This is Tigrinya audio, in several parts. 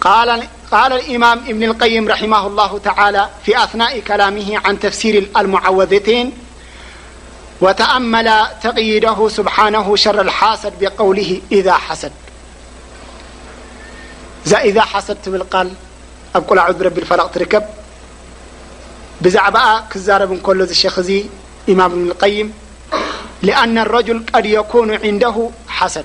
قال الامام ابن القيم رحمه الله تعالى في أثناء كلامه عن تفسير المعوذتين وتأمل تقييده سبحانه شر الحسد بقوله إذا حس إذا حسد بل قل لع رب الفلق تركب بعب زرب نكل شخ امام بن القيم لأن الرجل د يكون عنده حسد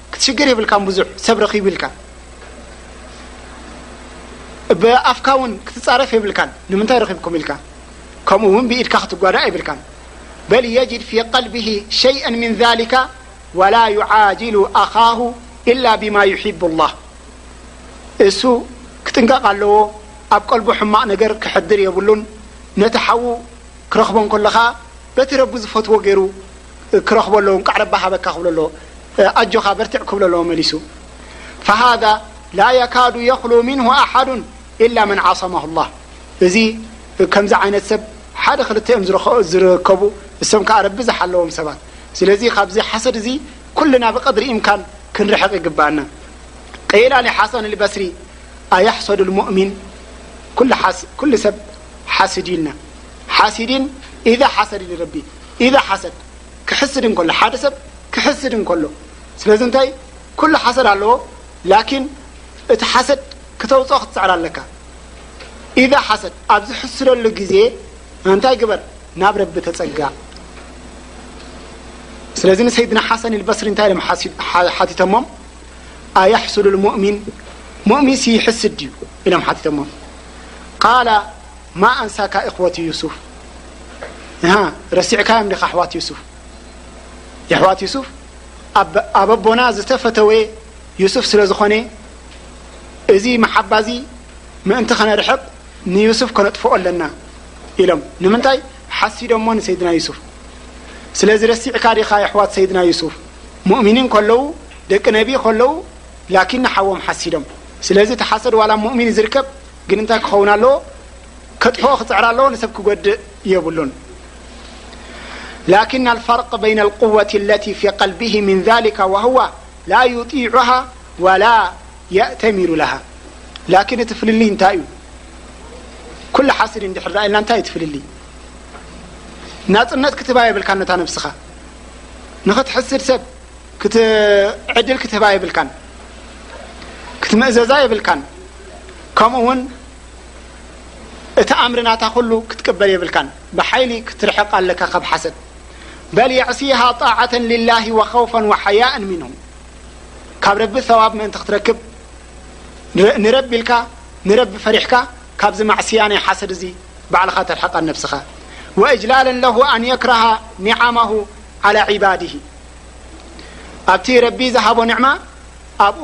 ክትሽገር የብልካን ብዙሕ ሰብ ረኺቡ ኢልካ ብኣፍካ እውን ክትፃረፍ የብልካን ንምንታይ ረኺብኩም ኢልካ ከምኡ እውን ብኢድካ ክትጓዳእ የብልካን በል የጅድ ፊ ቀልቢሂ ሸይአን ምን ዛሊካ ወላ ዩዓጅሉ ኣኻሁ ኢላ ብማ ዩሒቡ ላህ እሱ ክጥንቀቕ ኣለዎ ኣብ ቀልቡ ሕማቕ ነገር ክሕድር የብሉን ነቲ ሓዉ ክረኽቦ እንከሎ ኸዓ በቲ ረቢ ዝፈትዎ ገይሩ ክረኽቦ ኣለዎ እንቃዕ ረቢ ሃበካ ክብሎ ኣለዎ ኣጆኻ በርትዕ ክብሎ ኣለዎ መሊሱ ፈሃዛ ላ የካዱ የኽሉ ምንሁ ኣሓዱን ኢላ መን ዓሰማሁ ላህ እዚ ከምዚ ዓይነት ሰብ ሓደ ክልተ እዮም ዝርከቡ እሶም ከዓ ረቢ ዝሓለዎም ሰባት ስለዚ ካብዚ ሓሰድ እዚ ኩልና ብቀድሪ ኢምካን ክንርሕቕ ይግባኣና ቂላ ንሓሰን ልበስሪ ኣየሕሰዱ ልሙእሚን ኩሉ ሰብ ሓስድ ኢልና ሓሲዲን ኢዛ ሓሰድ ኢሉ ረቢ ኢዛ ሓሰድ ክሕስድ እንከሎ ሓደ ሰብ ክሕስድ እንከሎ ስለዚ እንታይ ኩሉ ሓሰድ ኣለዎ ላኪን እቲ ሓሰድ ክተውፅኦ ክትፅዕር ኣለካ ኢዛ ሓሰድ ኣብ ዝሕስደሉ ግዜ እንታይ ግበር ናብ ረቢ ተፀጋዕ ስለዚ ንሰይድና ሓሰን ልበስሪ እንታይ ኢሎም ሓቲቶሞም ኣየሕሱዱ ልሙእሚን ሙእሚን ሲ ይሕስድ ድዩ ኢሎም ሓቲቶሞም ቃላ ማ ኣንሳካ ኢክወት ዩሱፍ እህ ረሲዕካዮም ዲካ ኣሕዋት ዩሱፍ የሕዋት ዩሱፍ ኣብ ኣቦና ዝተፈተወ ዩሱፍ ስለ ዝኮነ እዚ መሓባ እዚ ምእንቲ ከነርሕቅ ንዩሱፍ ከነጥፍኦ ኣለና ኢሎም ንምንታይ ሓሲዶሞ ንሰይድና ዩሱፍ ስለዚ ረሲዕካ ዲካ የሕዋት ሰይድና ዩሱፍ ሙእሚኒን ከለዉ ደቂ ነቢ ከለዉ ላኪን ንሓዎም ሓሲዶም ስለዚ እቲ ሓሰድ ዋላ ሙእሚን ዝርከብ ግን እንታይ ክኸውን ኣለዎ ከጥፍኦ ክጽዕር ኣለዎ ንሰብ ክጎድእ የብሉን ላኪን ኣልፈርቅ በይነ ልቁወት ለቲ ፊ ቀልቢሂ ምን ዛሊካ ወህዋ ላ ዩጢዑሃ ወላ የእተሚሩ ለሃ ላኪን እቲ ፍልልይ እንታይ እዩ ኩሉ ሓሲድ እንድሕር ዳ ኢልና እንታይ እዩ ትፍልልይ ናጽነት ክትህባ የብልካን ነታ ነብስኻ ንኽትሕስድ ሰብ ክትዕድል ክትህባ የብልካን ክትምእዘዛ የብልካን ከምኡ ውን እቲ ኣምሪ ናታ ኩሉ ክትቅበል የብልካን ብሓይሊ ክትርሕቕ ኣለካ ካብ ሓሰድ በል የዕሲሃ ጣዓተን ሊላሂ ወኸውፈን ወሓያእን ሚንሁ ካብ ረቢ ሰዋብ ምእንቲ ክትረክብ ንረቢ ኢልካ ንረቢ ፈሪሕካ ካብዚ ማዕስያ ናይ ሓሰድ እዚ ባዕልኻ ተርሕቓን ነብስኻ ወእጅላለን ለሁ ኣን የክረሃ ኒዓማሁ ዓላ ዒባድሂ ኣብቲ ረቢ ዝሃቦ ንዕማ ኣብኡ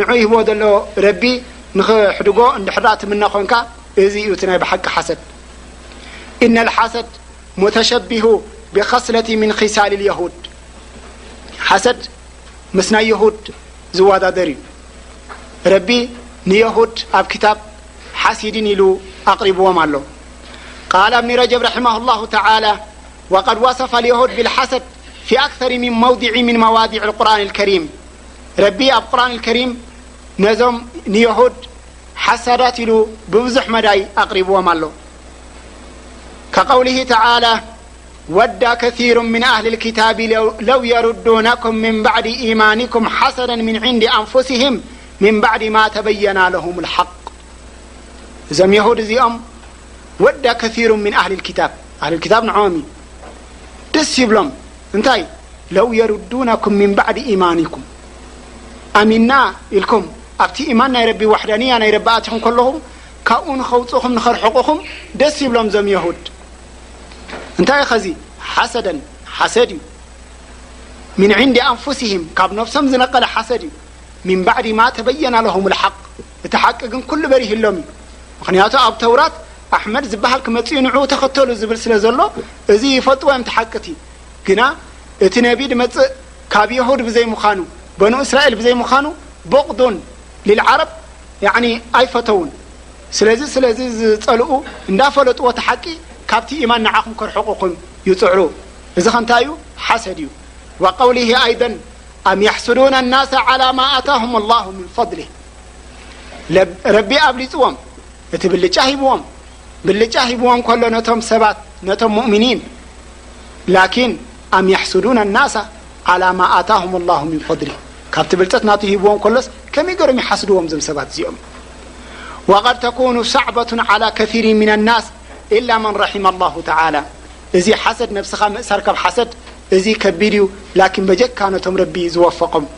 ንዑ ይህቦ ዘሎ ረቢ ንክሕድጎ እንድሕር ትምነ ኮንካ እዚ እዩ እቲ ናይ ብሓቂ ሓሰድ እነ ሓሰድ ሙተሸቢሁ ብከስለት ምን ክሳል የሁድ ሓሰድ ምስ ናይ የሁድ ዝወዳደር እዩ ረቢ ንየሁድ ኣብ ክታብ ሓሲድን ኢሉ ኣቅሪብዎም ኣሎ ቃል ኣብኒ ረጀብ ረማ ላ ተላ وقد وصف ليهድ لد في أكثر من موضع من مواضع القرآن الكريم ربي ا قرآن الكريم نم نيهود حسدت ال ببزح مدي اقربوم الو كقوله تعالى ودى كثير من اهل الكتاب لو يردونكم من بعد إيمانكم حسنا من عند انفسهم من بعد ما تبين لهم الحق م يهود م ወዳ ከሲሩ ምን ኣህሊል ኪታብ ኣህሉል ኪታብ ንዖም እዩ ደስ ይብሎም እንታይ ለው የሩዱናኩም ምን ባዕዲ ኢማኒኩም ኣሚና ኢልኩም ኣብቲ ኢማን ናይ ረቢ ዋሕዳንያ ናይ ረቢ ኣቲኹም ከለኹም ካብኡ ንኸውፅኹም ንኸርሕቑኹም ደስ ይብሎም ዞም የሁድ እንታይ እዩ ኸዚ ሓሰደን ሓሰድ እዩ ምን ዕንዲ ኣንፉሲሂም ካብ ነብሶም ዝነቀለ ሓሰድ እዩ ምን ባዕዲ ማ ተበየና ለሁም ልሓቅ እቲ ሓቂ ግን ኩሉ በሪህሎም እዩ ምክንያቱ ኣብ ተውራት ኣሕመድ ዝበሃል ክመጽእ ንዑኡ ተኸተሉ ዝብል ስለ ዘሎ እዚ ይፈልጥዎ እዮም ተሓቂ እቲ ግና እቲ ነቢ ድመጽእ ካብ የሁድ ብዘይ ምዃኑ በኑ እስራኤል ብዘይ ምዃኑ ቦቕዱን ሊልዓረብ ያዕኒ ኣይፈተውን ስለዚ ስለዚ ዝጸልኡ እንዳፈለጥዎ እቲ ሓቂ ካብቲ ኢማን ንዓኹም ከርሕቑኹም ይጽዕሩ እዚ ከንታይ እዩ ሓሰድ እዩ ወቀውሊሂ ኣይደን ኣም የሕሱዱን ኣናሰ ዓላ ማ ኣታሁም ኣላሁ ምን ፈድሊህ ረቢ ኣብሊጽዎም እቲ ብልጫ ሂብዎም ብልጫ ሂብዎም ከሎ ነቶም ሰባት ነቶም ሙእምኒን ላኪን ኣም የሕሱዱን ኣናሳ ዓላ ማ ኣታሁም ላሁ ምን ፈድሊ ካብቲ ብልጠት ናቱ ሂብዎም ከሎስ ከመይ ገሮም ይሓስድዎም እዞም ሰባት እዚኦም ወቀድ ተኩኑ ሳዕበቱን ዓላ ከሲሪን ምና ናስ ኢላ መን ረሒማ ላሁ ተላ እዚ ሓሰድ ነብስኻ ምእሳር ካብ ሓሰድ እዚ ከቢድ እዩ ላኪን በጀካ ነቶም ረቢ ዝወፈቆም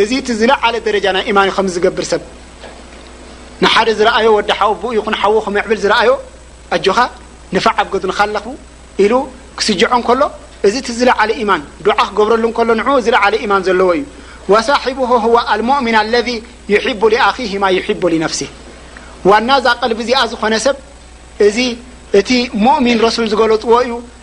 እዚ እቲ ዝለዓለ ደረጃ ናይ ኢማን እዩ ከምዚ ዝገብር ሰብ ንሓደ ዝረኣዮ ወዲ ሓወቦኡ ይኹን ሓዉ ክምዕብል ዝረኣዮ ኣጆኻ ንፋዕ ኣብ ገድንኻ ኣለኹ ኢሉ ክስጅዖ እንከሎ እዚ እቲ ዝለዓለ ኢማን ዱዓ ክገብረሉ እንከሎ ንዕኡ ዝለዓለ ኢማን ዘለዎ እዩ ወሳሒቡሁ ሁወ ኣልሙእሚን ኣለዚ ዩሒቡ ሊኣኺሂ ማ ዩሒቡ ሊነፍሲህ ዋና እዛ ቀልቢ እዚኣ ዝኾነ ሰብ እዚ እቲ ሙእሚን ረሱል ዝገለጽዎ እዩ